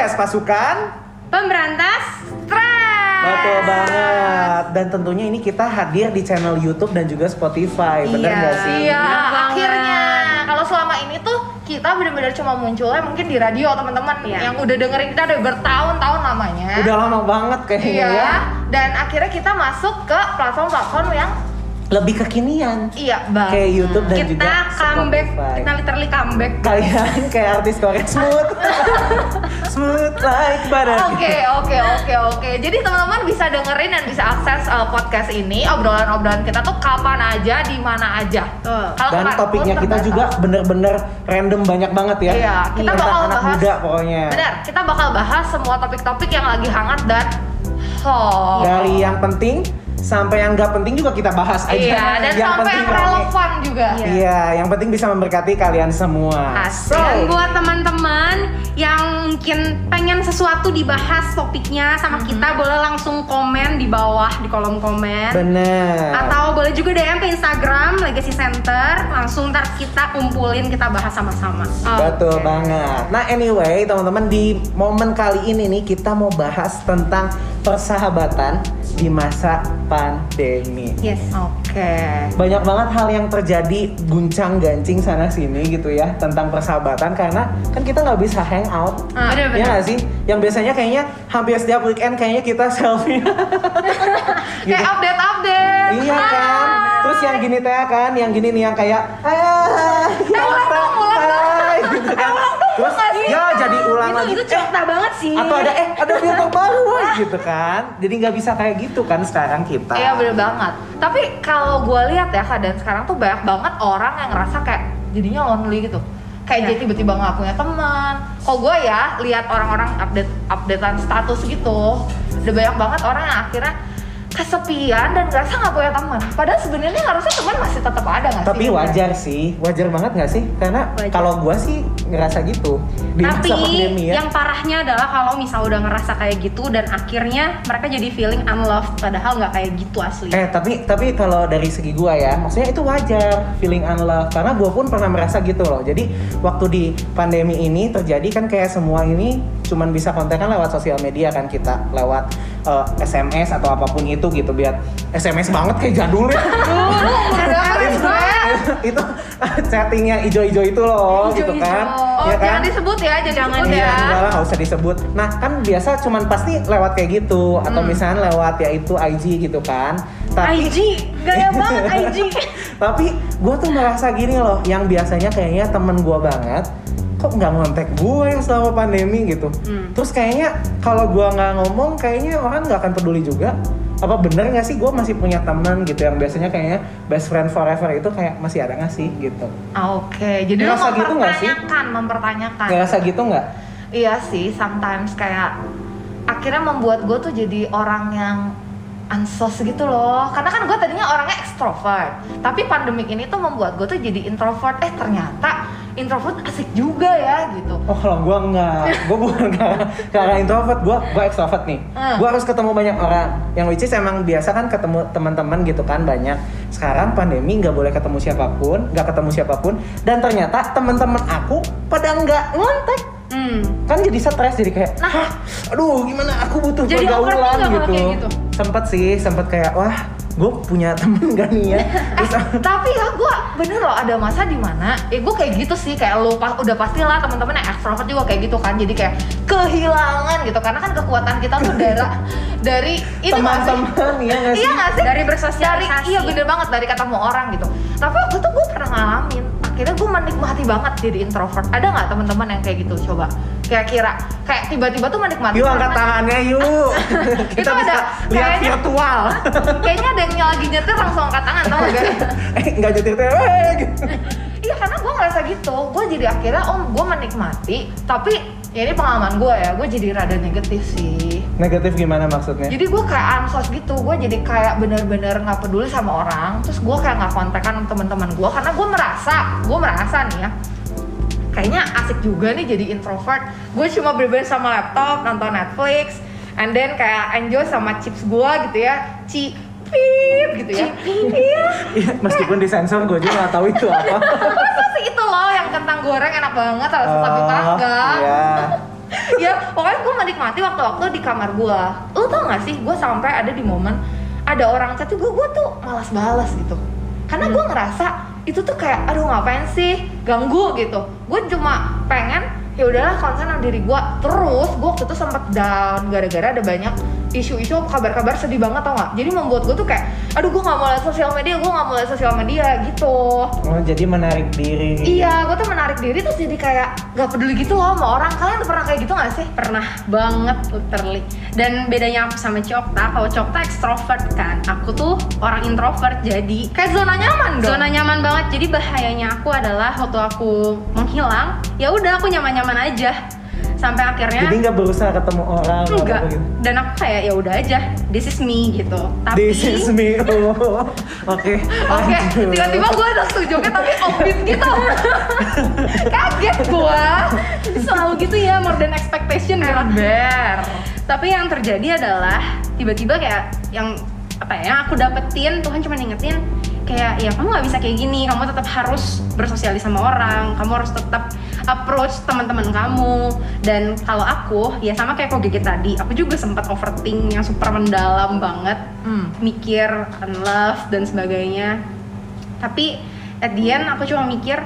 Pamres pasukan. pemberantas stres. Betul banget. Dan tentunya ini kita hadir di channel YouTube dan juga Spotify. Bener Iya. nggak sih? Iya, Bener akhirnya. Kalau selama ini tuh kita benar-benar cuma munculnya mungkin di radio teman-teman Iya. yang udah dengerin kita udah bertahun-tahun lamanya. Udah lama banget kayaknya Iya. ya. Dan akhirnya kita masuk ke platform-platform yang Lebih kekinian. iya banget. Kayak YouTube dan kita juga comeback, Spotify. kita literally comeback. Kalian kayak artis Korea smooth. smooth like butter. Oke, oke, oke, oke. Jadi teman-teman bisa dengerin dan bisa akses uh, podcast ini, obrolan-obrolan kita tuh kapan aja, di mana aja. Betul. Kalau Dan topiknya kita terbatas. juga bener-bener random banyak banget ya. Iya, kita Tentang bakal anak bahas- muda pokoknya. Benar, kita bakal bahas semua topik-topik yang lagi hangat dan hot. Dari yang penting sampai yang nggak penting juga kita bahas aja. Iya, dan yang sampai penting yang rame. relevan juga. Iya. Iya, yang penting bisa memberkati kalian semua. Asik. Dan buat teman-teman yang mungkin pengen sesuatu dibahas topiknya sama kita, boleh langsung komen di bawah di kolom komen. Bener. Atau boleh juga DM ke Instagram Legacy Center, langsung ntar kita kumpulin kita bahas sama-sama. Betul Oke. banget. Nah, anyway, teman-teman di momen kali ini nih kita mau bahas tentang persahabatan di masa pandemi. Yes. Oke. Banyak banget hal yang terjadi guncang-gancing sana sini gitu ya tentang persahabatan karena kan kita nggak bisa hangout. Ah, Bener-bener. Iya nggak sih? Yang biasanya kayaknya hampir setiap weekend kayaknya kita selfie. gitu. Kayak update-update. Iya kan? Terus yang gini teh kan, yang gini nih yang kayak ah, ulang dong, ulang dong. hai," gitu kan. Terus ya jadi ulang itu lagi. itu cerita banget sih. Atau ada eh ada woy, gitu kan. Jadi nggak bisa kayak gitu kan sekarang kita. Iya bener banget. Tapi kalau gue lihat ya keadaan sekarang tuh banyak banget orang yang ngerasa kayak jadinya lonely gitu. Kayak Iya. jadi tiba-tiba nggak punya teman. Kalau gue ya lihat orang-orang update updatean status gitu, udah banyak banget orang yang akhirnya kesepian dan ngerasa nggak punya teman. Padahal sebenarnya harusnya teman masih tetap ada nggak sih? Tapi wajar sih, wajar banget nggak sih? Karena kalau gua sih ngerasa gitu di Tapi masa pandemi ya. yang parahnya adalah kalau misal udah ngerasa kayak gitu dan akhirnya mereka jadi feeling unloved padahal nggak kayak gitu asli. Eh tapi tapi kalau dari segi gua ya, maksudnya itu wajar feeling unloved karena gua pun pernah merasa gitu loh. Jadi waktu di pandemi ini terjadi kan kayak semua ini cuman bisa kontekan lewat sosial media kan kita lewat eh, SMS atau apa pun itu gitu biar SMS banget kayak jadul ya. itu chatting yang ijo-ijo itu loh gitu kan. Oh, ya jangan kan? disebut ya, jangan Iya, ya. enggak lah, nggak usah disebut. Nah, kan biasa cuman pasti lewat kayak gitu atau Hmm. misalnya lewat yaitu IG gitu kan. Tapi IG, gaya banget IG. tapi gue tuh merasa gini loh, yang biasanya kayaknya temen gue banget, kok nggak ngontek gue selama pandemi gitu. Hmm. Terus kayaknya kalau gue nggak ngomong, kayaknya orang nggak akan peduli juga. Apa bener nggak sih gue masih punya teman gitu yang biasanya kayaknya best friend forever itu kayak masih ada nggak sih gitu? Ah, Oke, jadi lu Ngerasa gitu nggak sih? mempertanyakan, mempertanyakan. Ngerasa gitu nggak? Iya sih, sometimes kayak akhirnya membuat gue tuh jadi orang yang ansos gitu loh. Karena kan gue tadinya orangnya ekstrovert, tapi pandemik ini tuh membuat gue tuh jadi introvert. Eh ternyata introvert asik juga ya gitu. Oh kalau gue enggak, gue bukan karena, karena introvert, gue gue extrovert nih. Hmm. Gue harus ketemu banyak orang. Yang which is emang biasa kan ketemu teman-teman gitu kan banyak. Sekarang pandemi nggak boleh ketemu siapa pun, nggak ketemu siapa pun. Dan ternyata teman-teman aku pada nggak ngontek. Hmm. Kan jadi stres jadi kayak, Nah. Hah, aduh gimana aku butuh Jadi pergaulan gitu. kayak gitu. Sempet sih, sempet kayak wah gue punya temen gak nih ya. Terus, Eh, tapi ya gue bener loh ada masa di mana ya gue kayak gitu sih kayak lo pas udah pastilah teman-teman yang ekstrovert juga kayak gitu kan jadi kayak kehilangan gitu karena kan kekuatan kita tuh dari dari itu teman-teman ya nggak sih? iya nggak sih Dari bersosialisasi. Dari- iya bener banget dari ketemu orang gitu tapi waktu itu gue pernah ngalamin akhirnya gue menikmati banget jadi introvert ada nggak teman-teman yang kayak gitu coba kira-kira kayak tiba-tiba tuh menikmati Yuk angkat tangannya yuk. Kita Itu bisa ada lihat kayaknya- virtual. kayaknya ada yang lagi nyetir langsung angkat tangan tau gak eh nggak jadi tuh. eh. Iya karena gue ngerasa gitu, gue jadi akhirnya om gue menikmati, tapi ya ini pengalaman gue ya, gue jadi rada negatif sih. Negatif gimana maksudnya? Jadi gue kayak ansos gitu, gue jadi kayak bener-bener nggak peduli sama orang, terus gue kayak nggak kontekan sama teman-teman gue karena gue merasa, gue merasa nih ya, kayaknya asik juga nih jadi introvert. Gue cuma bener-bener sama laptop, nonton Netflix, and then kayak enjoy sama chips gue gitu ya, ci pip gitu ya. Iya. Iya, meskipun disensor gue juga nggak tahu itu apa. Masa sih itu loh yang kentang goreng enak banget rasa sapi panggang Iya. ya pokoknya gue menikmati waktu-waktu di kamar gue lu tau gak sih gue sampai ada di momen ada orang chat gue gue tuh malas balas gitu karena gue ngerasa itu tuh kayak aduh ngapain sih ganggu gitu gue cuma pengen ya udahlah konsen sama diri gue terus gue waktu itu sempet down gara-gara ada banyak isu-isu kabar-kabar sedih banget tau gak jadi membuat gue tuh kayak aduh gue nggak mau lihat sosial media gue nggak mau lihat sosial media gitu Oh, jadi menarik diri. Iya, gue tuh menarik diri terus jadi kayak gak peduli gitu loh sama orang. Kalian pernah kayak gitu gak sih? pernah banget literally dan bedanya aku sama Ciokta kalau Ciokta ekstrovert kan aku tuh orang introvert jadi Kayak zona nyaman dong. zona nyaman banget jadi bahayanya aku adalah waktu aku menghilang ya udah aku nyaman-nyaman aja sampai akhirnya Jadi nggak berusaha ketemu orang atau enggak gitu. dan aku kayak ya udah aja this is me gitu tapi This is me. Oh, Oke. Oke, tiba-tiba gue udah setuju tapi offbeat gitu. Kaget gue. selalu gitu ya more than expectation gitu. Ember. tapi yang terjadi adalah tiba-tiba kayak yang apa ya yang aku dapetin Tuhan cuma ngingetin kayak ya kamu nggak bisa kayak gini. Kamu tetap harus bersosialis sama orang. Kamu harus tetap approach teman-teman kamu. Dan kalau aku ya sama kayak kok gigi tadi aku juga sempat overthink yang super mendalam banget. Hmm. mikir unlove dan sebagainya. Tapi at the end aku cuma mikir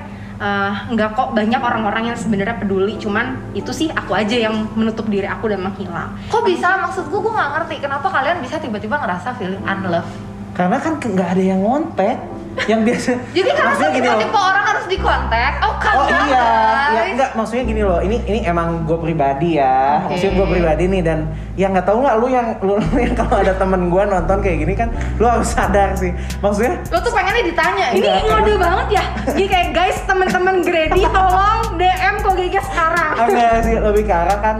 nggak kok banyak orang-orang yang sebenarnya peduli. Cuman itu sih aku aja yang menutup diri aku dan menghilang. Kok bisa? Maksud gue, gue gak ngerti kenapa kalian bisa tiba-tiba ngerasa feeling unloved. Karena kan nggak ada yang ngontek. Yang biasa. Jadi karena Maksudnya gini loh. tipe-tipe orang harus dikontak. Oh, kan Oh iya, ya guys. enggak maksudnya gini loh. Ini ini emang gue pribadi ya. Oke. Maksudnya gue pribadi nih dan yang nggak tahu nggak lu yang lu, lu yang kalau ada temen gue nonton kayak gini kan, lu harus sadar sih. Maksudnya Lo tuh pengennya ditanya ini ngode banget ya jadi kayak guys teman-teman Grady tolong DM kok Gege sekarang enggak sih lebih ke arah kan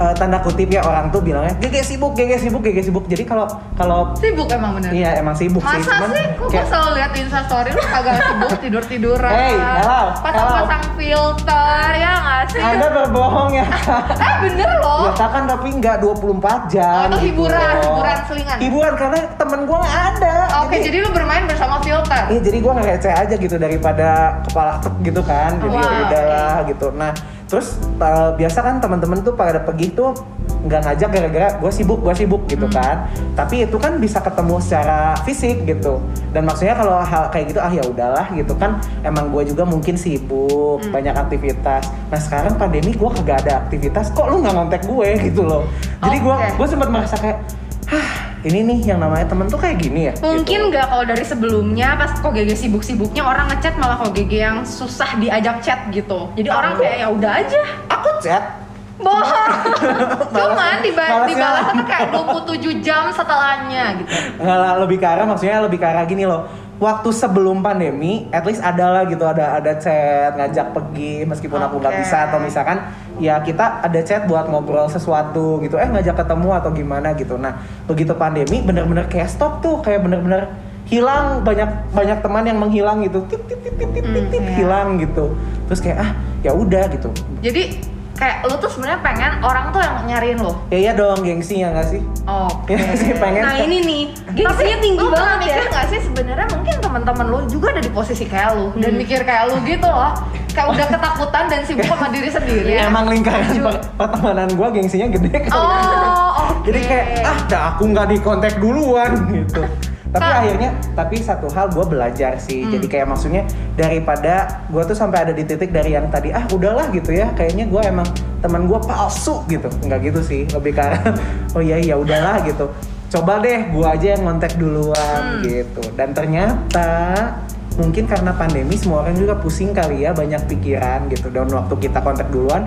eh, tanda kutip ya orang tuh bilangnya gege sibuk, gege sibuk, gege sibuk. Jadi kalau kalau Sibuk emang bener. iya emang sibuk sih. Masa sih? Kok gue selalu liat di instastory lu kagak sibuk tidur-tiduran Hey, hello, Pasang-pasang filter, ya gak sih? Anda berbohong ya. Eh bener loh Ya kan tapi nggak 24 jam. Oh, itu gitu hiburan, loh. hiburan selingan. Hiburan karena temen gua nggak ada. Oke, jadi lu bermain bersama filter Iya jadi gua ngereceh aja gitu daripada kepala tek gitu kan. Jadi ya Wah, udahlah gitu. Nah terus uh, biasa kan teman-teman tuh pada pergi tuh nggak ngajak gara-gara gue sibuk gue sibuk gitu Hmm. kan tapi itu kan bisa ketemu secara fisik gitu dan maksudnya kalau hal kayak gitu ah ya udahlah gitu kan emang gue juga mungkin sibuk Hmm. banyak aktivitas nah sekarang pandemi gue kagak ada aktivitas kok lu nggak ngontek gue gitu loh jadi gue Oke. gue sempat merasa kayak hah ini nih yang namanya temen tuh kayak gini ya mungkin gitu. nggak kalau dari sebelumnya pas kok Gege sibuk-sibuknya orang ngechat malah kok Gege yang susah diajak chat gitu. Jadi orang kayak ya udah aja. Aku chat. Bohong. Cuman diba Malasnya- dibalasnya kayak 27 jam setelahnya gitu. Nggak lah, lebih ke arah maksudnya lebih ke arah gini loh waktu sebelum pandemi at least ada lah gitu ada ada chat ngajak pergi meskipun aku nggak bisa atau misalkan ya kita ada chat buat ngobrol sesuatu gitu. Eh ngajak ketemu atau gimana gitu. Nah begitu pandemi bener-bener kayak stop tuh kayak bener-bener hilang. Banyak banyak teman yang menghilang gitu. Tit tit tit tit tit, tit, tit, iya. hilang gitu. Terus kayak ah ya udah gitu. Jadi kayak lu tuh sebenarnya pengen orang tuh yang nyariin lo ya iya dong gengsi ya nggak sih? Oke. Ya sih pengen nah ini nih Tapi gengsinya tinggi lu banget ya. mikir gak sih sebenarnya mungkin teman-teman lu juga ada di posisi kayak lu dan mikir kayak lu gitu loh. Kayak udah ketakutan dan sibuk sama diri sendiri. Emang lingkaran per- pertemanan gua gengsinya gede kali oh Jadi kayak ah dah aku nggak di kontak duluan gitu. Tapi Kak. akhirnya tapi satu hal gue belajar sih. Hmm. Jadi kayak maksudnya daripada gue tuh sampai ada di titik dari yang tadi ah udahlah gitu ya. Kayaknya gue emang teman gue palsu gitu. Nggak gitu sih. Lebih arah, oh iya iya udahlah gitu. Coba deh gue aja yang kontak duluan Hmm. gitu. Dan ternyata mungkin karena pandemi semua orang juga pusing kali ya banyak pikiran gitu. Dan waktu kita kontak duluan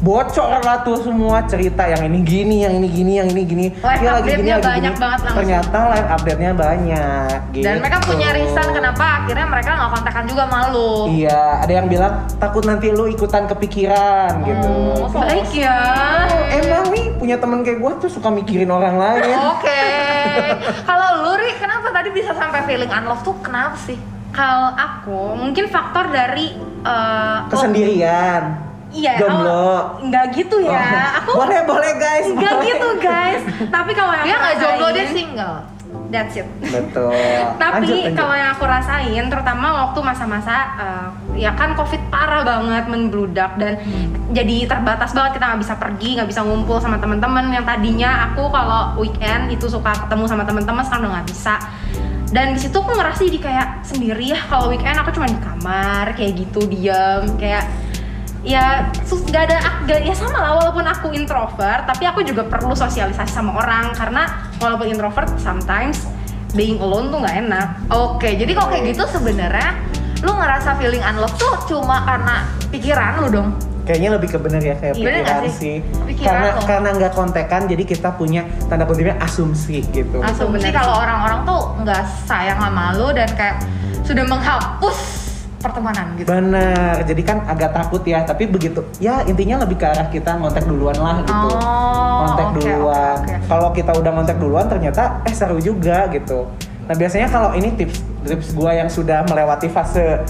bocor lah tuh semua cerita yang ini gini, yang ini gini, yang ini gini. Live Dia update-nya banyak banget langsung. Ternyata live update-nya banyak. Gitu. dan mereka punya reason kenapa akhirnya mereka nggak kontakkan juga malu Iya, ada yang bilang takut nanti lu ikutan kepikiran gitu. Oh, baik ya Emang nih punya temen kayak gue tuh suka mikirin orang lain. Oke. Kalau lu Ri, kenapa tadi bisa sampai feeling unloved tuh kenapa sih? kalau aku mungkin faktor dari eh, Kesendirian. Iya, Jomblo. awal- nggak gitu ya. Oh, Aku boleh boleh guys. nggak boleh. gitu guys. Tapi kalau yang Dia aku nggak jomblo, dia single. That's it. Betul. Tapi Lanjut, lanjut. kalau yang aku rasain, terutama waktu masa-masa uh, ya kan covid parah banget membludak dan jadi terbatas banget kita nggak bisa pergi nggak bisa ngumpul sama teman-teman yang tadinya aku kalau weekend itu suka ketemu sama teman-teman sekarang udah nggak bisa dan di situ aku ngerasa jadi kayak sendiri ya kalau weekend aku cuma di kamar kayak gitu diam kayak ya sus gak ada gak, ya sama lah walaupun aku introvert tapi aku juga perlu sosialisasi sama orang karena walaupun introvert sometimes being alone tuh nggak enak Oke, jadi kalau kayak gitu sebenarnya lu ngerasa feeling unloved tuh cuma karena pikiran lu dong. Kayaknya lebih ke bener ya kayak Iya, bener pikiran sih? sih. Pikiran karena lo. karena nggak kontekan jadi kita punya tanda kutipnya asumsi gitu. Asumsi kalau orang-orang tuh nggak sayang sama lu dan kayak sudah menghapus pertemanan gitu. Bener, jadi kan agak takut ya, tapi begitu. Ya intinya lebih ke arah kita ngontek duluan lah gitu. Oh, ngontek oke, duluan. oke, oke. Kalau kita udah ngontek duluan ternyata eh seru juga gitu. Nah biasanya kalau ini tips tips gua yang sudah melewati fase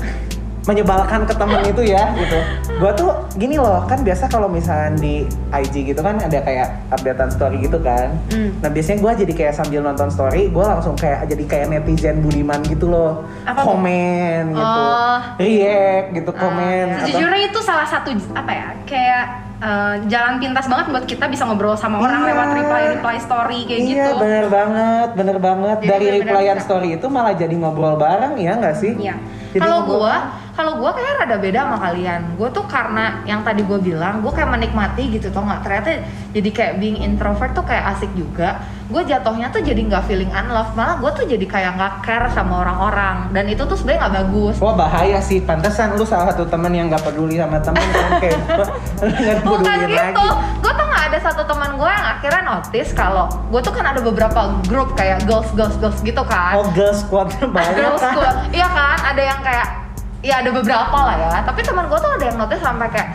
menyebalkan ke temen itu ya gitu. Gua tuh gini loh, kan biasa kalau misalnya di IG gitu kan ada kayak updatean story gitu kan. Hmm. Nah biasanya gua jadi kayak sambil nonton story, gua langsung kayak jadi kayak netizen budiman gitu loh. Apa komen gitu, Oh. react gitu, komen. iya. atau- Sejujurnya itu salah satu apa ya kayak eh, jalan pintas banget buat kita bisa ngobrol sama orang Iya. lewat reply reply story kayak iya, gitu. bener banget, bener banget. Jadi Dari bener-bener replyan bisa. story itu malah jadi ngobrol bareng ya nggak sih? Iya. Jadi Kalau gua, kalau gua kayak rada beda sama kalian. Gua tuh karena yang tadi gua bilang, gua kayak menikmati gitu tau nggak? Ternyata jadi kayak being introvert tuh kayak asik juga. Gue jatuhnya tuh jadi nggak feeling unloved, malah gua tuh jadi kayak nggak care sama orang-orang. Dan itu tuh sebenarnya nggak bagus. Wah bahaya sih, pantesan lu salah satu temen yang nggak peduli sama temen kan kayak nggak Bukan gitu, gue tuh nggak ada satu teman gue yang akhirnya notice kalau gue tuh kan ada beberapa grup kayak girls girls girls gitu kan. Oh girl squadnya banyak Girls school, iya kan? Ada yang kayak, ya ada beberapa lah ya. Tapi teman gue tuh ada yang notice sampai kayak,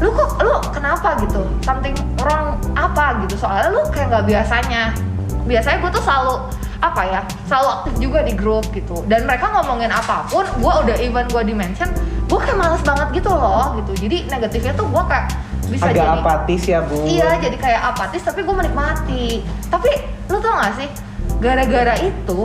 lu kok, lu kenapa gitu? Something wrong apa gitu? Soalnya lu kayak nggak biasanya. Biasanya gue tuh selalu apa ya, selalu aktif juga di grup gitu. Dan mereka ngomongin apa pun, gue udah even gue di mention, gue kayak males banget gitu loh gitu. Jadi negatifnya tuh gue kayak bisa Agak jadi apatis ya bu. Iya, jadi kayak apatis tapi gue menikmati. Tapi lu tau gak sih, gara-gara itu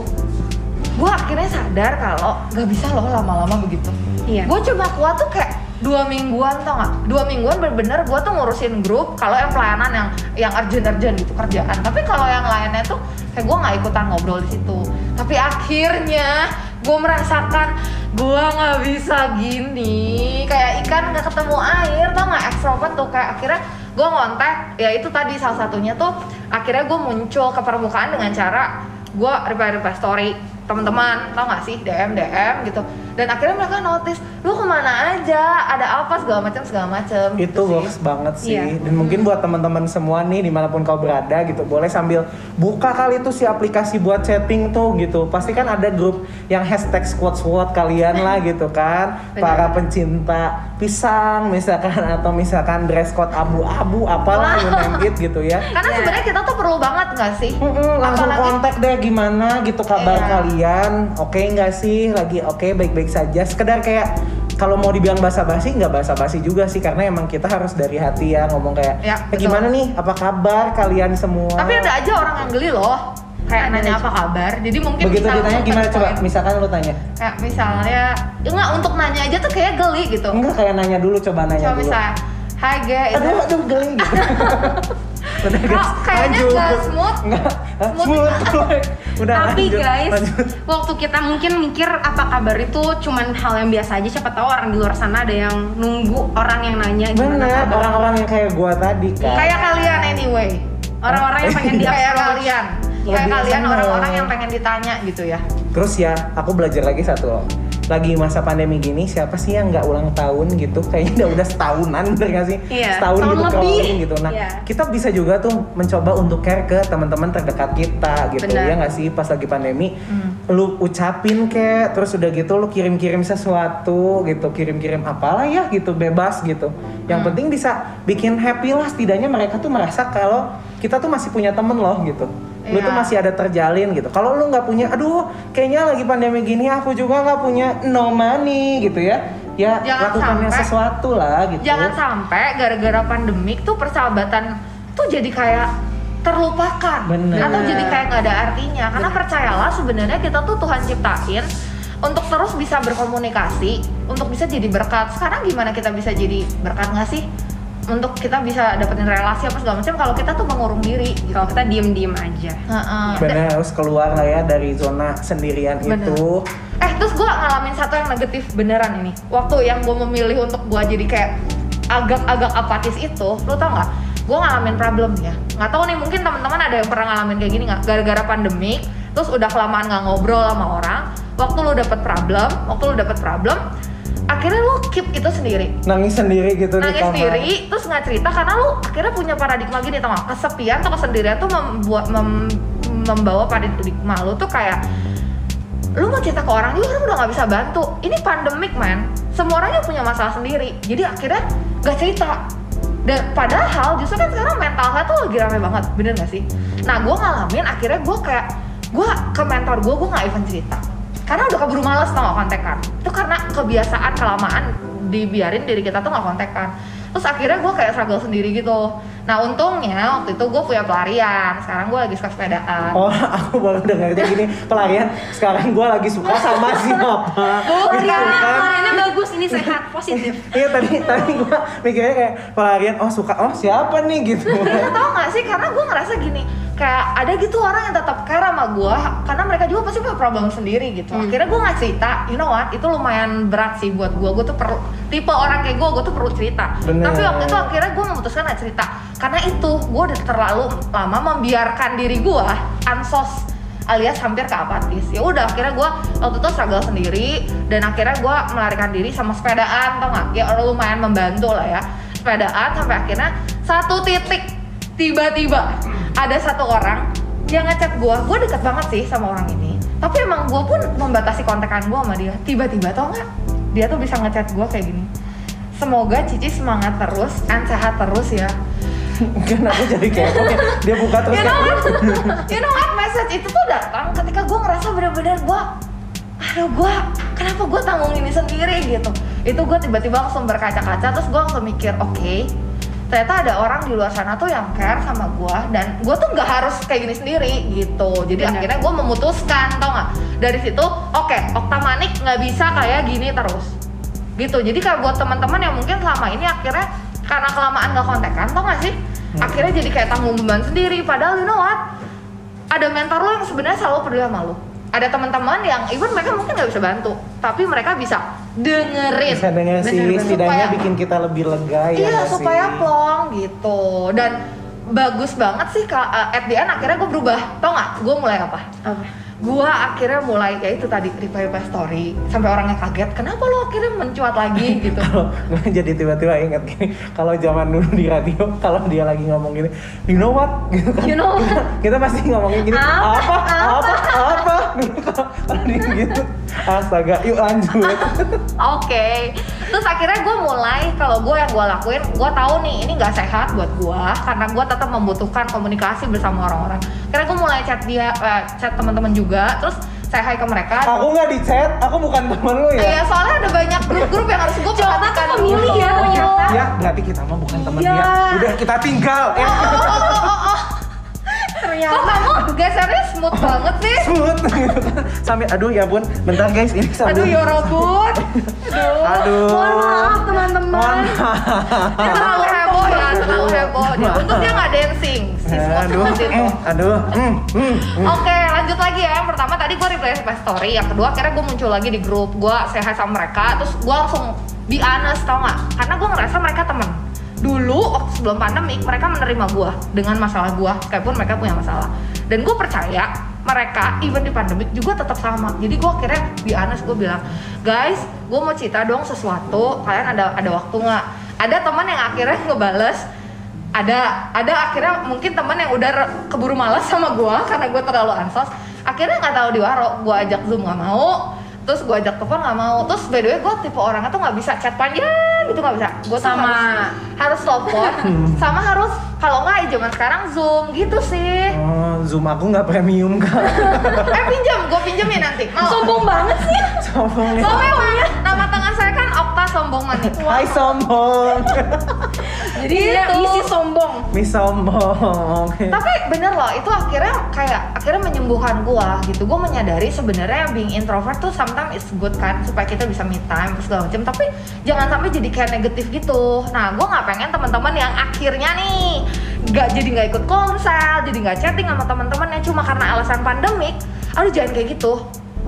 gue akhirnya sadar kalau gak bisa loh lama-lama begitu. Iya. Gue cuma kuat tuh kayak dua mingguan tau gak? Dua mingguan bener-bener gue tuh ngurusin grup kalau yang pelayanan yang yang urgent-urgent gitu kerjaan. Tapi kalau yang lainnya tuh kayak gue nggak ikutan ngobrol di situ. Tapi akhirnya gue merasakan gue nggak bisa gini kayak ikan nggak ketemu air tau nggak extrovert tuh kayak akhirnya gue ngontek ya itu tadi salah satunya tuh akhirnya gue muncul ke permukaan dengan cara gue reply reply story teman-teman tau gak sih? DM DM gitu dan akhirnya mereka notice lu ke mana aja? Ada apa? segala macam segala macam. Itu works banget sih. Iya. dan mungkin buat teman-teman semua nih di mana pun kau berada gitu boleh sambil buka kali tuh si aplikasi buat chatting tuh gitu. Pasti kan ada grup yang hashtag squad squad kalian lah gitu kan. Para pencinta pisang misalkan atau misalkan dress code abu-abu apalah you name it gitu ya. Karena Iya. sebenarnya kita tuh perlu banget gak sih? Langsung Apalagi- kontak deh gimana gitu kabar Iya. kalian. Oke nggak sih? Lagi oke baik-baik saja. Sekedar kayak kalau mau dibilang basa-basi nggak basa-basi juga sih karena emang kita harus dari hati ya ngomong kayak Ya, "Eh, gimana nih? Apa kabar kalian semua? Tapi ada aja orang yang geli loh kayak nanya apa kabar. Jadi mungkin begitu ditanya gimana coba? misalkan lu tanya. Kayak misalnya ya nggak untuk nanya aja tuh kayak geli gitu. Enggak kayak nanya dulu coba nanya coba dulu. misalnya Hai Ge, itu aduh aduh geli. gitu Udah guys, kayaknya lanjut. nggak smooth? Nggak? Smooth smooth udah Tapi lanjut, guys, lanjut. waktu kita mungkin mikir apa kabar itu cuman hal yang biasa aja. Siapa tahu orang di luar sana ada yang nunggu orang yang nanya bener orang-orang yang kayak gua tadi kan kayak kalian anyway Orang-orang yang pengen di kayak approach. kalian kayak kalian orang-orang yang pengen ditanya gitu ya Terus ya, aku belajar lagi satu loh. Lagi masa pandemi gini, siapa sih yang nggak ulang tahun gitu? Kayaknya udah, udah setahunan, bener nggak sih? Iya, Setahun gitu lebih. gitu. Nah, Iya. kita bisa juga tuh mencoba untuk care ke teman-teman terdekat kita gitu. Benar. Ya nggak sih? Pas lagi pandemi, Hmm. lu ucapin kayak, terus udah gitu lu kirim-kirim sesuatu gitu, kirim-kirim apalah ya gitu, bebas gitu. Yang Hmm. penting bisa bikin happy lah, setidaknya mereka tuh merasa kalau kita tuh masih punya temen loh gitu. Lu tuh Iya. masih ada terjalin gitu. Kalau lu nggak punya, aduh, kayaknya lagi pandemi gini aku juga nggak punya no money gitu ya. Ya Jangan lakukannya sampai- sesuatu lah gitu. jangan sampai gara-gara pandemik tuh persahabatan tuh jadi kayak terlupakan Bener. atau jadi kayak nggak ada artinya karena Bener. percayalah sebenarnya kita tuh Tuhan ciptain untuk terus bisa berkomunikasi untuk bisa jadi berkat sekarang gimana kita bisa jadi berkat nggak sih untuk kita bisa dapetin relasi apa segala macam kalau kita tuh mengurung diri gitu. Kalau kita diem-diem aja. Heeh. Bener harus keluar lah ya dari zona sendirian Bener. itu. Eh terus gue ngalamin satu yang negatif beneran ini. Waktu yang gue memilih untuk gue jadi kayak agak-agak apatis itu, lo tau nggak? Gue ngalamin problem ya. Nggak tahu nih mungkin teman-teman ada yang pernah ngalamin kayak gini nggak? Gara-gara pandemik, terus udah kelamaan nggak ngobrol sama orang. Waktu lo dapet problem, waktu lo dapet problem, akhirnya lo keep itu sendiri. Nangis sendiri gitu di nangis kamar. sendiri terus nggak cerita karena lu akhirnya punya paradigma gini tau gak kesepian atau kesendirian tuh membuat mem- membawa paradigma lu tuh kayak lu mau cerita ke orang juga orang udah nggak bisa bantu. Ini pandemik man semua orang punya masalah sendiri. Jadi akhirnya nggak cerita. Dan padahal justru kan sekarang mental health tuh lagi rame banget bener gak sih? Nah gue ngalamin akhirnya gue kayak gue ke mentor gue gue nggak even cerita karena udah keburu males tau gak kontekan itu karena kebiasaan kelamaan dibiarin diri kita tuh nggak kontekan terus akhirnya gue kayak struggle sendiri gitu nah untungnya waktu itu gue punya pelarian sekarang gue lagi suka sepedaan Oh, aku baru dengarnya gini pelarian. Sekarang gue lagi suka sama siapa? Bukan. Gitu kan? Nah, ini bagus, ini sehat, positif. Iya tadi tadi gue mikirnya kayak pelarian. Oh suka. Oh siapa nih gitu. Tau gak sih karena gue ngerasa gini kayak ada gitu orang yang tetap care sama gue karena mereka juga pasti punya problem sendiri gitu. Hmm. akhirnya gue nggak cerita you know what itu lumayan berat sih buat gue gue tuh perlu tipe orang kayak gue gue tuh perlu cerita. Bener. tapi waktu itu akhirnya gue memutuskan nggak cerita. Karena itu gue udah terlalu lama membiarkan diri gue ansos alias hampir ke apatis ya udah akhirnya gue waktu itu struggle sendiri dan akhirnya gue melarikan diri sama sepedaan tau nggak? Ya lumayan membantu lah ya. Sepedaan sampai akhirnya satu titik tiba-tiba ada satu orang yang ngechat gue gue deket banget sih sama orang ini. Tapi emang gue pun membatasi kontekan gue sama dia. Tiba-tiba tau nggak? Dia tuh bisa ngechat gue kayak gini. Semoga Cici semangat terus and sehat terus ya. Kan aku jadi kayak dia buka terus you know what? You know what? Message itu tuh datang ketika gue ngerasa bener-bener gue aduh gue kenapa gue tanggung ini sendiri? Gitu. Itu gue tiba-tiba langsung berkaca-kaca terus gue langsung mikir oke ternyata ada orang di luar sana tuh yang care sama gue dan gue tuh nggak harus kayak gini sendiri gitu. Jadi Benar. akhirnya gue memutuskan tau nggak? Dari situ oke Okta Manik nggak bisa kayak gini terus. Gitu. Jadi kayak buat teman-teman yang mungkin selama ini akhirnya karena kelamaan nggak kontekan tau gak sih? Akhirnya jadi kayak tanggung beban sendiri. Padahal you know what? Ada mentor lo yang sebenarnya selalu peduli sama lo ada teman-teman yang even mereka mungkin nggak bisa bantu tapi mereka bisa dengerin. Bisa denger sih Bener-bener. setidaknya Supaya- bikin kita lebih lega ya iya supaya sih? plong gitu. Dan bagus banget sih uh, at the end akhirnya gue berubah. Tau nggak? Gue mulai apa? Apa? gue akhirnya mulai kayak itu tadi reply reply story. Sampai orangnya kaget kenapa lo akhirnya mencuat lagi? Gitu. Kalau gue jadi tiba-tiba ingat gini kalau zaman dulu di radio kalau dia lagi ngomong gini you know what? Gitu kan. You know kita, kita pasti ngomongin gini Apa? apa? Apa? Apa, Kalau gitu astaga yuk lanjut Oke, terus akhirnya gue mulai kalau gue yang gue lakuin, gue tahu nih ini nggak sehat buat gue karena gue tetap membutuhkan komunikasi bersama orang-orang. Karena gue mulai chat dia, eh, chat teman-teman juga, terus saya hai ke mereka. aku nggak di chat aku bukan temen lu ya Iya, soalnya ada banyak grup-grup yang harus gue perhatikan. pemilih ya, ternyata. ya berarti kita mah bukan teman Ya. dia udah kita tinggal ya Oh, oh, oh, oh, oh, oh. Ternyata. Kok kamu gesernya smooth banget sih? smooth gitu kan. sampai aduh ya bun bentar guys ini sambil Aduh, ya robot. Aduh. aduh Mohon maaf Mohon teman-teman. maaf. Dia terlalu heboh ya, terlalu heboh. Dia untung dia nggak dancing. Si smooth aduh smooth itu. eh, aduh hmm, hmm, hmm. Oke, lanjut lagi ya. Yang pertama tadi gue reply reply story. Yang kedua akhirnya gue muncul lagi di grup. Gue sehat sama mereka. Terus gue langsung be honest tau nggak? Karena gue ngerasa mereka temen. Dulu waktu sebelum pandemi mereka menerima gue dengan masalah gue. Kayak mereka punya masalah. Dan gue percaya mereka even di pandemik juga tetap sama. Jadi gue akhirnya be honest gue bilang, guys, gue mau cerita dong sesuatu. Kalian ada ada waktu nggak? Ada teman yang akhirnya ngebales ada ada akhirnya mungkin teman yang udah keburu malas sama gua karena gua terlalu ansos akhirnya nggak tahu di waro gua ajak zoom nggak mau terus gua ajak telepon nggak mau terus by the way gua tipe orangnya tuh nggak bisa chat panjang gitu nggak bisa gua tuh Sama. harus, harus telepon sama harus kalau nggak ya zaman sekarang zoom gitu sih Oh, zoom aku nggak premium kak. eh pinjam gua pinjemin nanti mau Sombong banget sih. Sombong nih. Soalnya emang nama kota sombong manik. Hai sombong. Jadi dia Gitu. misi sombong. Miss sombong. Tapi bener loh, itu akhirnya kayak akhirnya menyembuhkan gua gitu. Gua menyadari sebenarnya being introvert tuh sometimes is good kan supaya kita bisa me time terus segala macam. Tapi jangan sampai jadi kayak negatif gitu. Nah, gua nggak pengen teman-teman yang akhirnya nih nggak jadi nggak ikut konsel, jadi nggak chatting sama teman-temannya cuma karena alasan pandemik. Aduh jangan kayak gitu.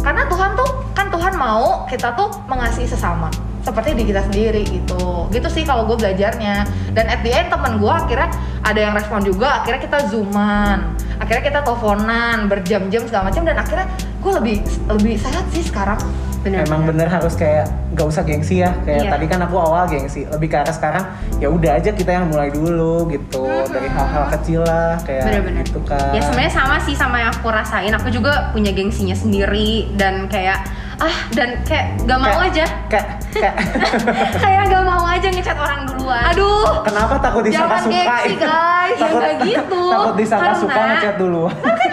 Karena Tuhan tuh kan Tuhan mau kita tuh mengasihi sesama seperti di kita sendiri gitu gitu sih kalau gue belajarnya dan at the end temen gue akhirnya ada yang respon juga akhirnya kita zooman akhirnya kita teleponan berjam-jam segala macam dan akhirnya gue lebih lebih sehat sih sekarang Bener. Emang bener harus kayak nggak usah gengsi ya. Kayak Iya. tadi kan aku awal gengsi. Lebih ke arah sekarang ya udah aja kita yang mulai dulu gitu. Dari hal-hal kecil lah kayak Bener-bener. gitu kan. Ya sebenarnya sama sih sama yang aku rasain. Aku juga punya gengsinya sendiri dan kayak ah dan kayak gak mau Kayak- aja. Kayak kayak kayak gak mau aja ngechat orang duluan. aduh kenapa takut disangka Jangan suka? gengsi, guys. Ya nggak gitu. Takut disangka Karena- suka ngechat dulu. kan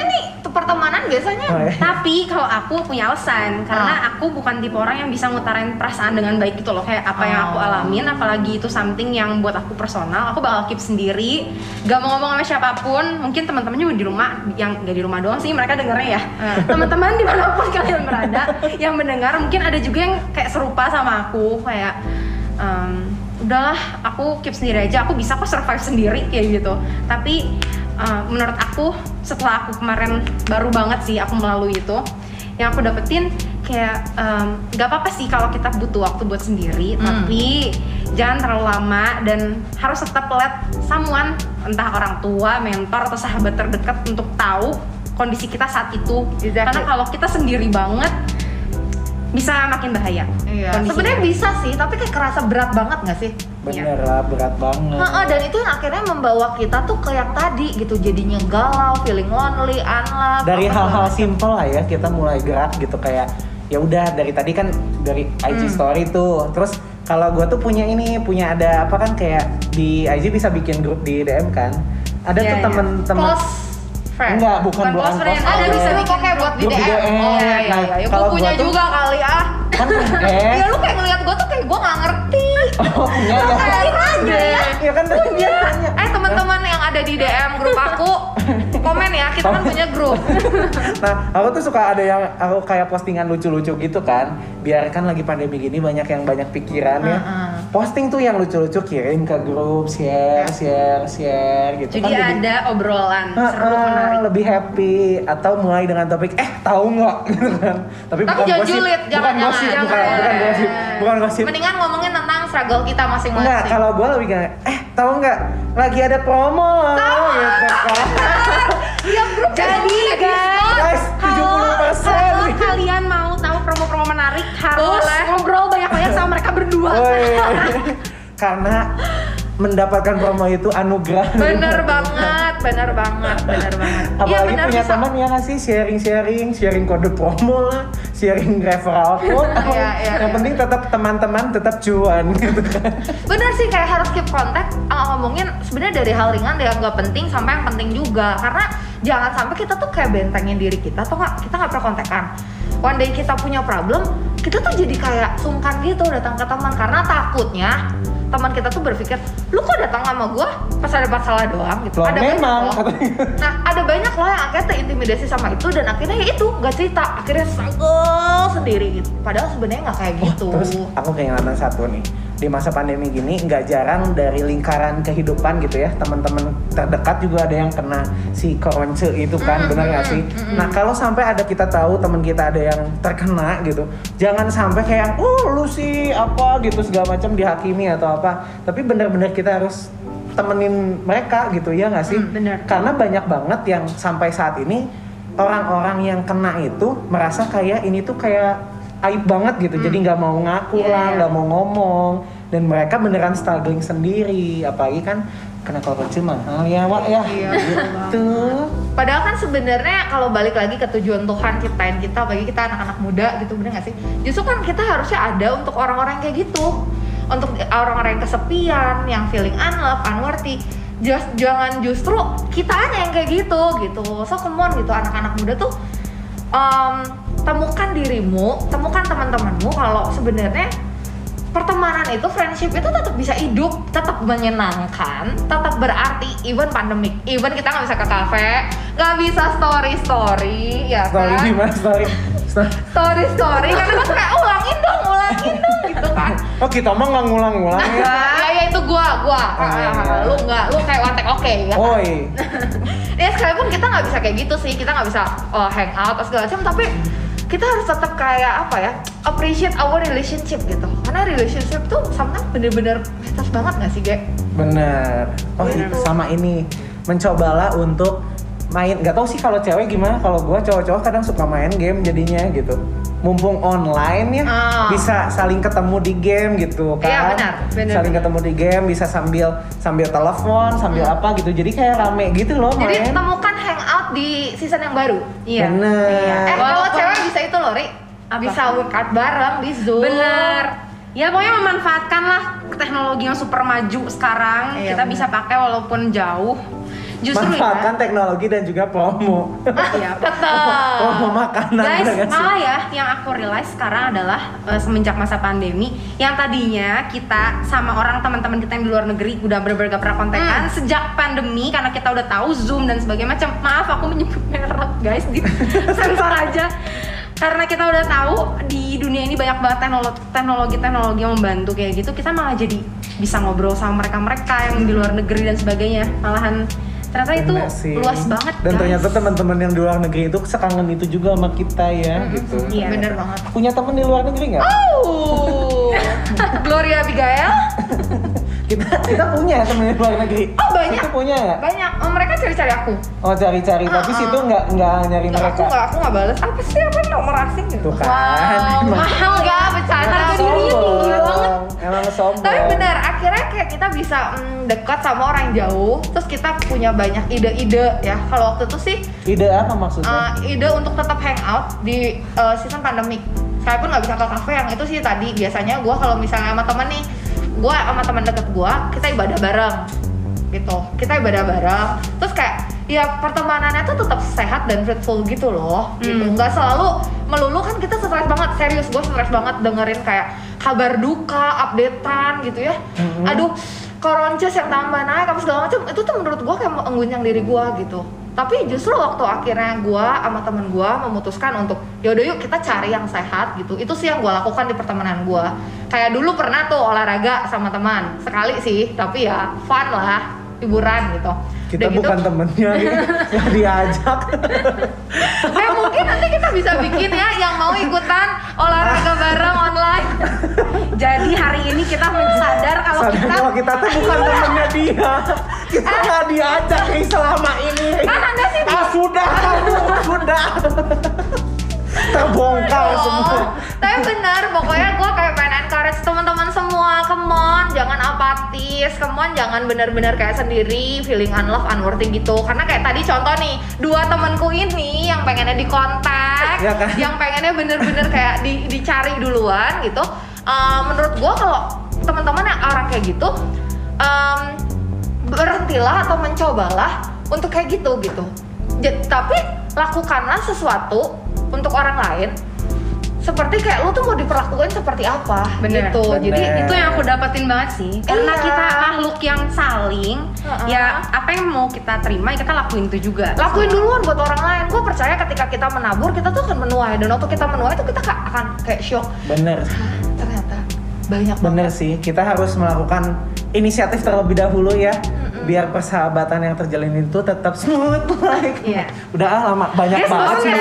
biasanya Oh, iya. Tapi kalau aku punya alasan karena Ah. aku bukan tipe orang yang bisa ngutarain perasaan dengan baik gitu loh kayak apa yang aku Oh. alamin apalagi itu something yang buat aku personal aku bakal keep sendiri gak mau ngomong sama siapa pun mungkin teman-teman juga di rumah yang gak di rumah doang sih mereka dengernya ya Ah. teman-teman di mana pun kalian berada yang mendengar mungkin ada juga yang kayak serupa sama aku kayak em, udahlah aku keep sendiri aja aku bisa kok survive sendiri kayak gitu tapi eh, menurut aku setelah aku kemarin baru banget sih aku melalui itu yang aku dapetin kayak em, nggak apa-apa sih kalau kita butuh waktu buat sendiri Hmm. tapi jangan terlalu lama dan harus tetap let someone entah orang tua mentor atau sahabat terdekat untuk tahu kondisi kita saat itu Exactly. karena kalau kita sendiri banget bisa makin bahaya Iya. Sebenarnya bisa sih, tapi kayak kerasa berat banget nggak sih? Bener lah, berat banget. Heeh, dan itu yang akhirnya membawa kita tuh ke yang tadi gitu, jadinya galau, feeling lonely, unloved. Dari hal-hal simple lah ya kita mulai gerak gitu kayak ya udah dari tadi kan dari IG Hmm. story tuh. Terus kalau gue tuh punya ini, punya ada apa kan kayak di IG bisa bikin grup di DM kan. Ada Iya, tuh iya. temen-temen friend. Enggak, bukan Bukan close friend, ada bisa bikin kayak buat di DM. Oh iya iya Nah, iya. Ya, kalau punya gua tuh- juga kali ah. Kan eh Ya lu kayak ngeliat gua tuh kayak gua nggak ngerti. oh ya Kayak aja ya. ya kan tadi dia nanya Eh teman-teman yang ada di DM grup aku, komen ya, kita kan punya grup. Nah, aku tuh suka ada yang aku kayak postingan lucu-lucu gitu kan. Biarkan lagi pandemi gini banyak yang banyak pikiran ya. Heeh. Posting tuh yang lucu-lucu kirim ke grup, share, share, share gitu jadi kan. ada obrolan seru Heeh, menarik lebih happy atau mulai dengan topik eh tahu nggak gitu kan. Tapi, Tapi bukan jangan gosip, julid, bukan jangan gosip, jangan. bukan, bukan gosip, bukan gosip. Mendingan ngomongin tentang struggle kita masing-masing. Enggak, kalau gue lebih kayak, eh tahu nggak lagi ada promo loh, gitu kan. Yang Jadi guys, kalau 70%. kalau kalian mau tahu promo-promo menarik harus Boleh. ngobrol banyak-banyak sama mereka berdua. Karena mendapatkan promo itu anugerah. bener banget, bener banget, bener banget. Iya Apalagi bener punya bisa. teman ya nggak sih sharing-sharing, sharing kode promo lah, sharing referral code. Iya, iya, Yang iya. penting tetap teman-teman tetap cuan gitu kan. Bener sih kayak harus keep kontak uh, ngomongin sebenarnya dari hal ringan yang nggak penting sampai yang penting juga karena jangan sampai kita tuh kayak bentengin diri kita atau nggak kita nggak pernah kontekan. One day kita punya problem, kita tuh jadi kayak sungkan gitu datang ke teman karena takutnya teman kita tuh berpikir lu kok datang sama gua pas ada masalah doang gitu. Loh, ada banyak memang loh. katanya. Nah, ada banyak loh yang akhirnya terintimidasi sama itu dan akhirnya ya itu nggak cerita, akhirnya struggle sendiri gitu. Padahal sebenarnya nggak kayak gitu. Terus aku keingetan satu nih di masa pandemi gini nggak jarang dari lingkaran kehidupan gitu ya teman-teman terdekat juga ada yang kena si koronce itu kan Mm, benar nggak mm, sih? mm. Nah kalau sampai ada kita tahu teman kita ada yang terkena gitu, jangan sampai kayak oh lu sih apa gitu segala macam dihakimi atau apa. Tapi benar-benar kita harus temenin mereka gitu ya nggak sih? Mm, benar. Karena banyak banget yang sampai saat ini orang-orang yang kena itu merasa kayak ini tuh kayak aib banget gitu. Jadi nggak mau ngaku Iya, lah iya. nggak mau ngomong. Dan mereka beneran struggling sendiri. Apalagi kan kena korupsi mahal ya wak ya. Iya, gitu. Padahal kan sebenarnya kalau balik lagi ke tujuan Tuhan ciptain kita, bagi kita anak-anak muda gitu, bener gak sih? Justru kan kita harusnya ada untuk orang-orang kayak gitu, untuk orang-orang yang kesepian, yang feeling unloved, unworthy. Just, jangan justru kita aja yang kayak gitu gitu. So come on gitu anak-anak muda tuh um, temukan dirimu, temukan teman-temanmu kalau sebenarnya pertemanan itu friendship itu tetap bisa hidup tetap menyenangkan tetap berarti even pandemik even kita nggak bisa ke kafe nggak bisa story story ya Story kan gimana story? Story. story karena kan kayak ulangin dong ulangin dong gitu kan Oh kita mah nggak ngulang-ngulang ya. ya ya itu gua gua Ah, lu nggak lu kayak one take oke ya kan? Ya sekalipun kita nggak bisa kayak gitu sih kita nggak bisa uh, hang out atau segala macam tapi kita harus tetap kayak apa ya appreciate our relationship gitu karena relationship tuh sometimes bener-bener priceless banget nggak sih Ge? Bener. Oh Gitu. sama ini mencobalah untuk main. Gak tau sih kalau cewek gimana. Kalau gua cowok-cowok kadang suka main game jadinya gitu. Mumpung online ya, Ah. bisa saling ketemu di game gitu kan. Iya, benar. Benar, saling benar. ketemu di game, bisa sambil sambil telepon, sambil apa gitu. Jadi kayak rame gitu loh jadi main. temukan hangout di season yang baru Iya. Bener. Iya. eh kalau cewek bisa itu loh Ri Apa? bisa workout bareng di zoom Bener. Ya pokoknya memanfaatkanlah teknologi yang super maju sekarang Iya, kita bener. bisa pakai walaupun jauh. Justru Manfaatkan ya. teknologi dan juga promo. Iya. Betul. promo makanan. Guys, gak sih? malah ya yang aku realize sekarang adalah eh, semenjak masa pandemi yang tadinya kita sama orang teman-teman kita yang di luar negeri udah bener-bener gak pernah kontekan Hmm. sejak pandemi karena kita udah tahu Zoom dan sebagainya macam. Maaf aku menyebut merek guys di sensor aja. Karena kita udah tahu di dunia ini banyak banget teknologi teknologi teknologi yang membantu kayak gitu, kita malah jadi bisa ngobrol sama mereka-mereka yang di luar negeri dan sebagainya. Malahan ternyata itu sih. luas banget. Dan guys. ternyata teman-teman yang di luar negeri itu sekangen itu juga sama kita ya gitu. Iya. bener banget Punya temen di luar negeri nggak? oh Gloria Abigail Kita kita punya temen luar negeri. Oh, banyak. Kita punya nggak? banyak oh, mereka cari-cari aku Oh cari-cari, tapi Uh-uh. situ nggak nggak nyari Nggak, aku mereka. nggak aku nggak balas apa sih apa nomor asing gitu Tuh kan. wow mahal nggak bercanda Harga dirinya tinggi banget. Emang sombong. tapi benar akhirnya kayak kita bisa mm, dekat sama orang jauh terus kita punya banyak ide-ide ya kalau waktu itu sih Ide apa maksudnya? uh, ide untuk tetap hangout di uh, season pandemik sekalipun nggak bisa ke kafe yang itu sih tadi biasanya gue kalau misalnya sama temen nih gue sama teman deket gue kita ibadah bareng gitu. Kita ibadah bareng. Terus kayak ya pertemanannya tuh tetap sehat dan fruitful gitu loh gitu. Hmm. nggak selalu melulu kan kita stres banget. Serius gue stres banget dengerin kayak kabar duka updatean gitu ya. Mhm. aduh koronces yang tambah naik apa segala macam. Itu tuh menurut gue kayak mengguncang diri gue gitu tapi justru waktu akhirnya gue sama temen gue memutuskan untuk yaudah yuk kita cari yang sehat gitu. Itu sih yang gue lakukan di pertemanan gue kayak dulu pernah tuh olahraga sama teman sekali sih tapi ya fun lah hiburan gitu kita Udah gitu, bukan temennya, nggak diajak. eh mungkin nanti kita bisa bikin ya yang mau ikutan olahraga bareng online Jadi hari ini kita sadar kalau Sadar kita kalau kita tuh bukan temennya dia. Kita nggak diajak nih selama ini. kan anda sih Ah sudah, kamu sudah. Terbongkar Aduh. semua. Tapi bener, pokoknya gue kayak pengen encourage teman-teman semua, come on, jangan apatis, come on, jangan bener-bener kayak sendiri, feeling unloved, unworthy gitu. Karena kayak tadi contoh nih, dua temenku ini yang pengennya dikontak, Ya kan? yang pengennya bener-bener kayak di- dicari duluan gitu. eh, menurut gue kalau teman-teman yang orang kayak gitu, em, berhentilah atau mencobalah untuk kayak gitu gitu. Ja- tapi lakukanlah sesuatu untuk orang lain seperti kayak lu tuh mau diperlakukan seperti apa Bener, gitu. bener. Jadi itu yang aku dapetin banget sih karena Iya. kita makhluk yang saling Heeh. ya apa yang mau kita terima kita lakuin itu juga lakuin duluan buat orang lain. Gue percaya ketika kita menabur kita tuh akan menuai dan waktu kita menuai itu kita ka- akan kayak shock. Bener, "Hah, ternyata banyak bener banget. sih. Kita harus melakukan inisiatif terlebih dahulu ya. Biar persahabatan yang terjalin itu tetap smooth like. Iya. Udah ah, lama banyak Guys, banget bosan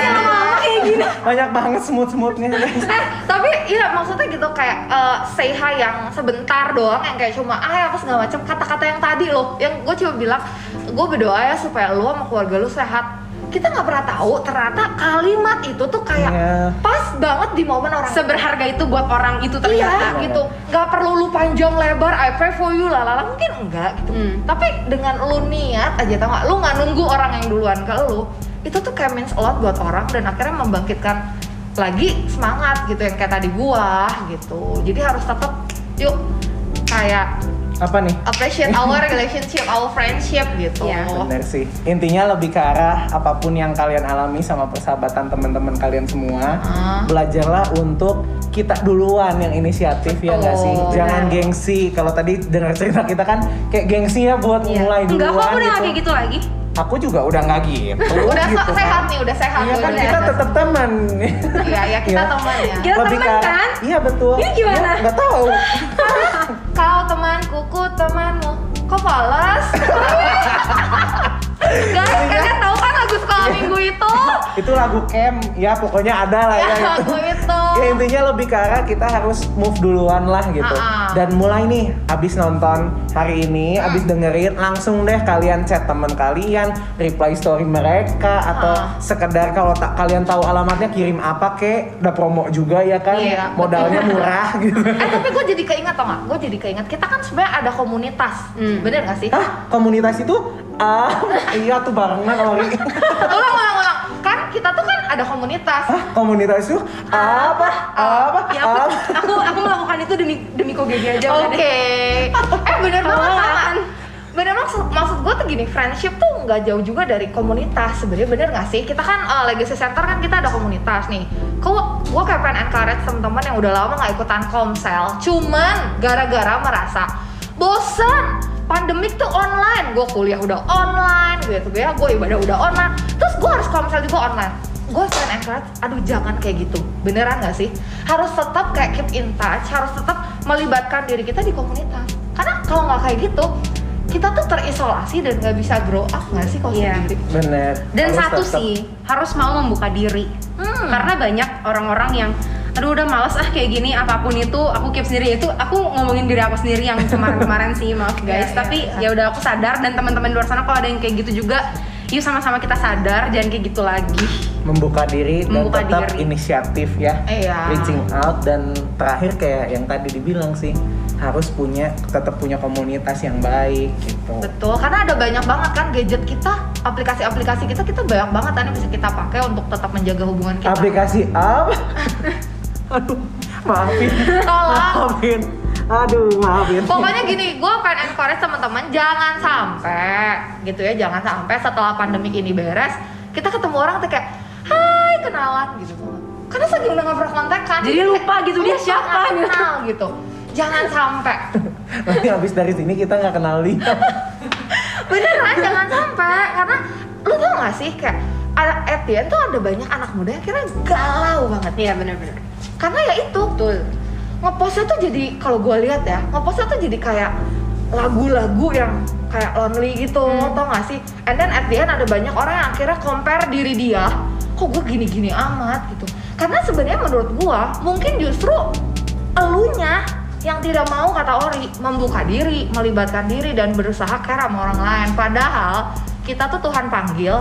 ya. Banyak banget smoothnya guys. Eh, tapi iya maksudnya gitu kayak eh, say hi yang sebentar doang yang kayak cuma ah apa segala macam kata-kata yang tadi loh yang gue cuma bilang gue berdoa ya supaya lo sama keluarga lo sehat kita nggak pernah tahu ternyata kalimat itu tuh kayak Iya. pas banget di momen orang seberharga itu buat orang itu Iya ternyata gitu, nggak perlu lu panjang lebar, I pray for you lalala mungkin enggak gitu. Hmm. Tapi dengan lu niat aja tau nggak, lu nggak nunggu orang yang duluan ke lu, itu tuh kayak means a lot buat orang dan akhirnya membangkitkan lagi semangat gitu yang kayak tadi gua gitu. Jadi harus tetap yuk kayak apa nih appreciate our relationship, our friendship gitu. Iya. Bener sih. Intinya lebih ke arah apa pun yang kalian alami sama persahabatan teman-teman kalian semua, Ah. belajarlah untuk kita duluan yang inisiatif ya nggak sih? Betul. Jangan Benar. gengsi. Kalau tadi dengar cerita kita kan kayak gengsi ya buat Iya. mulai duluan. Enggak kok aku udah gitu. kayak gitu lagi. Aku juga udah nggak gitu. Udah gitu se- sehat nih, udah sehat. Iya kan kita tetap teman. Iya, ya kita Iya. teman ya. Kita Lebih teman kan? Iya betul. Ini gimana? Ya, Nggak tahu. Kau temanku, ku temanmu. Kok falas? Guys, kalian tahu kan lagu sekolah minggu itu? Itu lagu camp. Ya pokoknya ada lah ya. Ya, lagu itu. Ya intinya lebih ke arah kita harus move duluan lah gitu. Ah, ah. Dan mulai nih abis nonton hari ini, Hmm. abis dengerin langsung deh kalian chat teman kalian, reply story mereka atau Ah. sekedar kalau tak kalian tahu alamatnya kirim apa kek, udah promo juga ya kan. Iya, Modalnya murah gitu. Eh tapi gue jadi keinget tau gak? Gue jadi keinget kita kan sebenarnya ada komunitas, Hmm. bener gak sih? Hah, komunitas itu ah iya tuh barengan Ori. ulang ulang ulang. Kan kita tuh kan ada komunitas. Hah, komunitas itu apa? Apa? Ya aku, Apa? aku aku melakukan itu demi demi kogege aja Oke. deh. Eh bener banget kan. Bener maksud maksud gue tuh gini, friendship tuh nggak jauh juga dari komunitas. Sebenarnya bener nggak sih? Kita kan eh, legacy center kan kita ada komunitas nih. Kok gue kayak pengen encourage teman-teman yang udah lama nggak ikutan komsel. Cuman gara-gara merasa bosan pandemik tuh online gue kuliah udah online gitu ya gue ibadah udah online terus gue harus komsel juga online gue pengen encourage aduh jangan kayak gitu beneran gak sih harus tetap kayak keep in touch harus tetap melibatkan diri kita di komunitas karena kalau nggak kayak gitu kita tuh terisolasi dan nggak bisa grow up nggak sih kalau Iya. sendiri Bener. Dan Harus satu tetap- sih harus mau membuka diri. Hmm. Karena banyak orang-orang yang aduh udah males ah kayak gini apa pun itu aku keep sendiri. Itu aku ngomongin diri aku sendiri yang kemarin-kemarin sih maaf Iya, guys. iya, tapi ya udah aku sadar dan teman-teman di luar sana kalau ada yang kayak gitu juga yuk sama-sama kita sadar jangan kayak gitu lagi. Membuka diri Membuka dan tetap diri. inisiatif ya. Iya. reaching out dan terakhir kayak yang tadi dibilang sih harus punya tetap punya komunitas yang baik gitu. Betul, karena ada banyak banget kan gadget kita, aplikasi-aplikasi kita, kita banyak banget kan yang bisa kita pakai untuk tetap menjaga hubungan kita. aplikasi apa aduh maafin Tolong. maafin aduh maafin Pokoknya gini, gue pengen encourage teman-teman jangan sampai gitu ya, jangan sampai setelah pandemik ini beres, kita ketemu orang tuh kayak, Hai kenalan gitu. Karena saking udah nggak pernah kontak kan, Jadi lupa gitu, dia siapa gitu. kenal gitu. Jangan sampai. nanti habis dari sini kita nggak kenal dia Beneran jangan sampai karena lu tau gak sih kayak end tuh ada banyak anak muda yang kira galau banget iya benar-benar karena ya itu. Betul. Ngepostnya tuh jadi kalau gue lihat ya ngepostnya tuh jadi kayak lagu-lagu yang kayak lonely gitu Hmm. tau gak sih? And then at the end ada banyak orang yang akhirnya compare diri dia kok gue gini-gini amat? gitu. Karena sebenarnya menurut gue mungkin justru elunya yang tidak mau kata Ori membuka diri, melibatkan diri dan berusaha care sama orang lain. Padahal kita tuh Tuhan panggil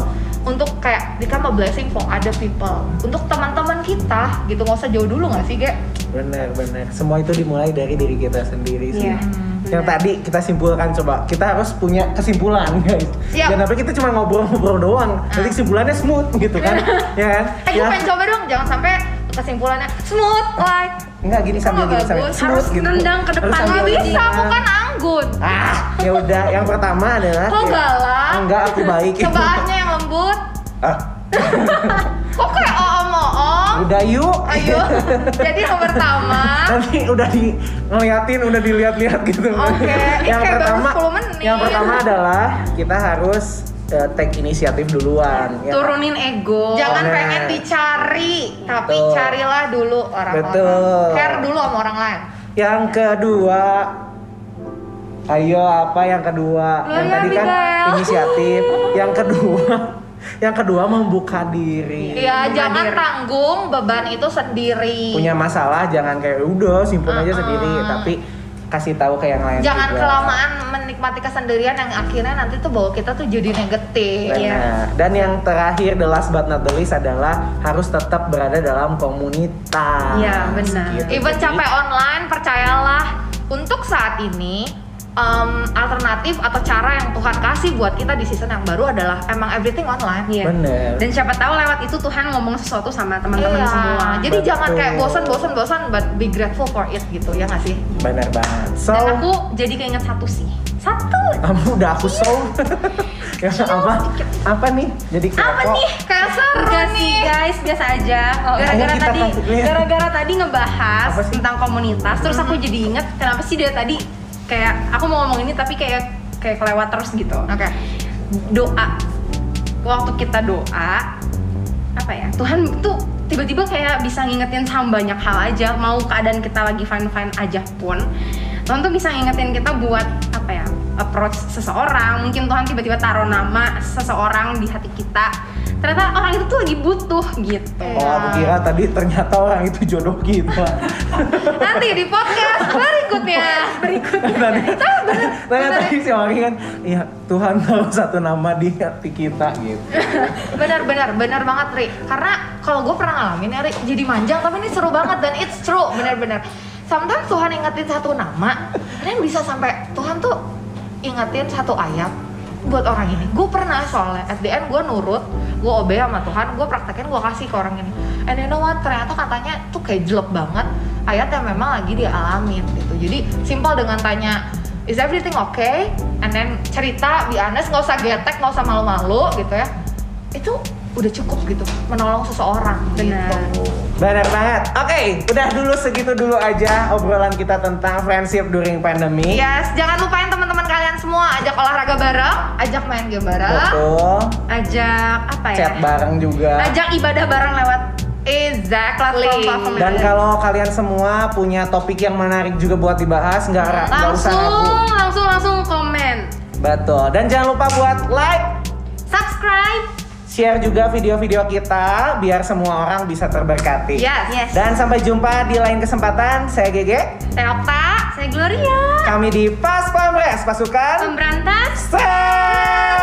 untuk kayak become a blessing for other people. Untuk teman-teman kita gitu nggak usah jauh dulu nggak sih, Ge? bener bener semua itu dimulai dari diri kita sendiri sih Iya, yang tadi kita simpulkan coba kita harus punya kesimpulan guys Siap. jangan sampai kita cuma ngobrol-ngobrol doang nanti kesimpulannya smooth gitu kan ya kan Eh, gue ya pengen coba dong, jangan sampai kesimpulannya smooth like Enggak gini Itu sambil nggak gini sambil bagus. smooth Harus gitu. nendang ke depan. Harus sambil nggak bisa, aku kan anggun. Ah, ya udah. Yang pertama adalah Kok ya, galak? Enggak, aku baik. Cobaannya lembut. Ah, Kok kayak oom-oom? udah yuk. Ayo. Jadi yang pertama, Nanti udah di ngeliatin, udah dilihat-lihat gitu. Oke, ini yang kayak baru pertama, 10 menit. yang pertama adalah kita harus eh, take inisiatif duluan. ya. turunin ego jangan Bener. pengen dicari, tapi Betul. carilah dulu orang-orang. Betul. Care dulu sama orang lain. Yang kedua, ayo apa yang kedua? Loh, yang ya, tadi kan inisiatif. Yang kedua, yang kedua membuka diri. Iya, jangan diri. tanggung beban itu sendiri. Punya masalah jangan kayak udah simpen aja Uh-uh. sendiri, tapi kasih tahu ke yang lain. Jangan juga. kelamaan menikmati kesendirian yang akhirnya nanti tuh bawa kita tuh jadi negatif. Benar. Iya. Dan yang terakhir the last but not the least adalah harus tetap berada dalam komunitas. Iya, benar. Gitu. Even capek online, percayalah untuk saat ini em, alternatif atau cara yang Tuhan kasih buat kita di season yang baru adalah emang everything online. Iya. Bener. Dan siapa tahu lewat itu Tuhan ngomong sesuatu sama teman-teman Iya. semua. Jadi Betul. jangan kayak bosan bosan bosan but be grateful for it gitu ya nggak sih? Bener banget. So, Dan aku jadi keinget satu sih. Satu. kamu udah aku so. ya, apa? Apa nih? Jadi kepo. Apa nih? Kayak seru Enggak sih nih. guys, biasa aja. Oh, Gara-gara kita tadi, gara-gara tadi ngebahas tentang komunitas, terus aku jadi inget kenapa sih dia tadi kayak aku mau ngomong ini tapi kayak kayak kelewat terus gitu. Oke. Doa. Waktu kita doa, apa ya? Tuhan tuh tiba-tiba kayak bisa ngingetin sama banyak hal aja. Mau keadaan kita lagi fine-fine aja pun, Tuhan tuh bisa ngingetin kita buat apa ya? Approach seseorang. Mungkin Tuhan tiba-tiba taruh nama seseorang di hati kita. Ternyata orang itu tuh lagi butuh gitu. Oh, aku kira tadi ternyata orang itu jodoh kita. Nanti di podcast berikutnya. Berikutnya. Ternyata tadi si Mari kan, iya Tuhan tahu satu nama di hati kita gitu. benar benar benar banget Ri karena kalau gue pernah ngalamin ya Ri jadi manjang tapi ini seru banget dan it's true benar-benar sometimes Tuhan ingetin satu nama dan bisa sampai Tuhan tuh ingetin satu ayat buat orang ini. Gue pernah soalnya at the end gue nurut gue obey sama Tuhan gue praktekin gue kasih ke orang ini. And you know what? Ternyata katanya tuh kayak jelek banget ayat yang memang lagi dia alamin gitu. Jadi simpel dengan tanya is everything okay? And then cerita be honest nggak usah getek nggak usah malu-malu gitu ya. Itu udah cukup gitu menolong seseorang Benar. gitu. Benar banget. Oke, udah dulu segitu dulu aja obrolan kita tentang friendship during pandemi. Yes, jangan lupain teman-teman kalian semua ajak olahraga bareng, ajak main game bareng. Betul. Ajak apa ya? Chat bareng juga. Ajak ibadah bareng lewat Exactly. Dan kalau kalian semua punya topik yang menarik juga buat dibahas, nggak nggak usah langsung ragu. langsung langsung komen, Betul. Dan jangan lupa buat like, subscribe. Share juga video-video kita biar semua orang bisa terberkati. Yes. Yes. Dan sampai jumpa di lain kesempatan. Saya Gege. Saya Okta. Saya Gloria. Kami di Pas Pamres Pasukan Pemberantas Seks.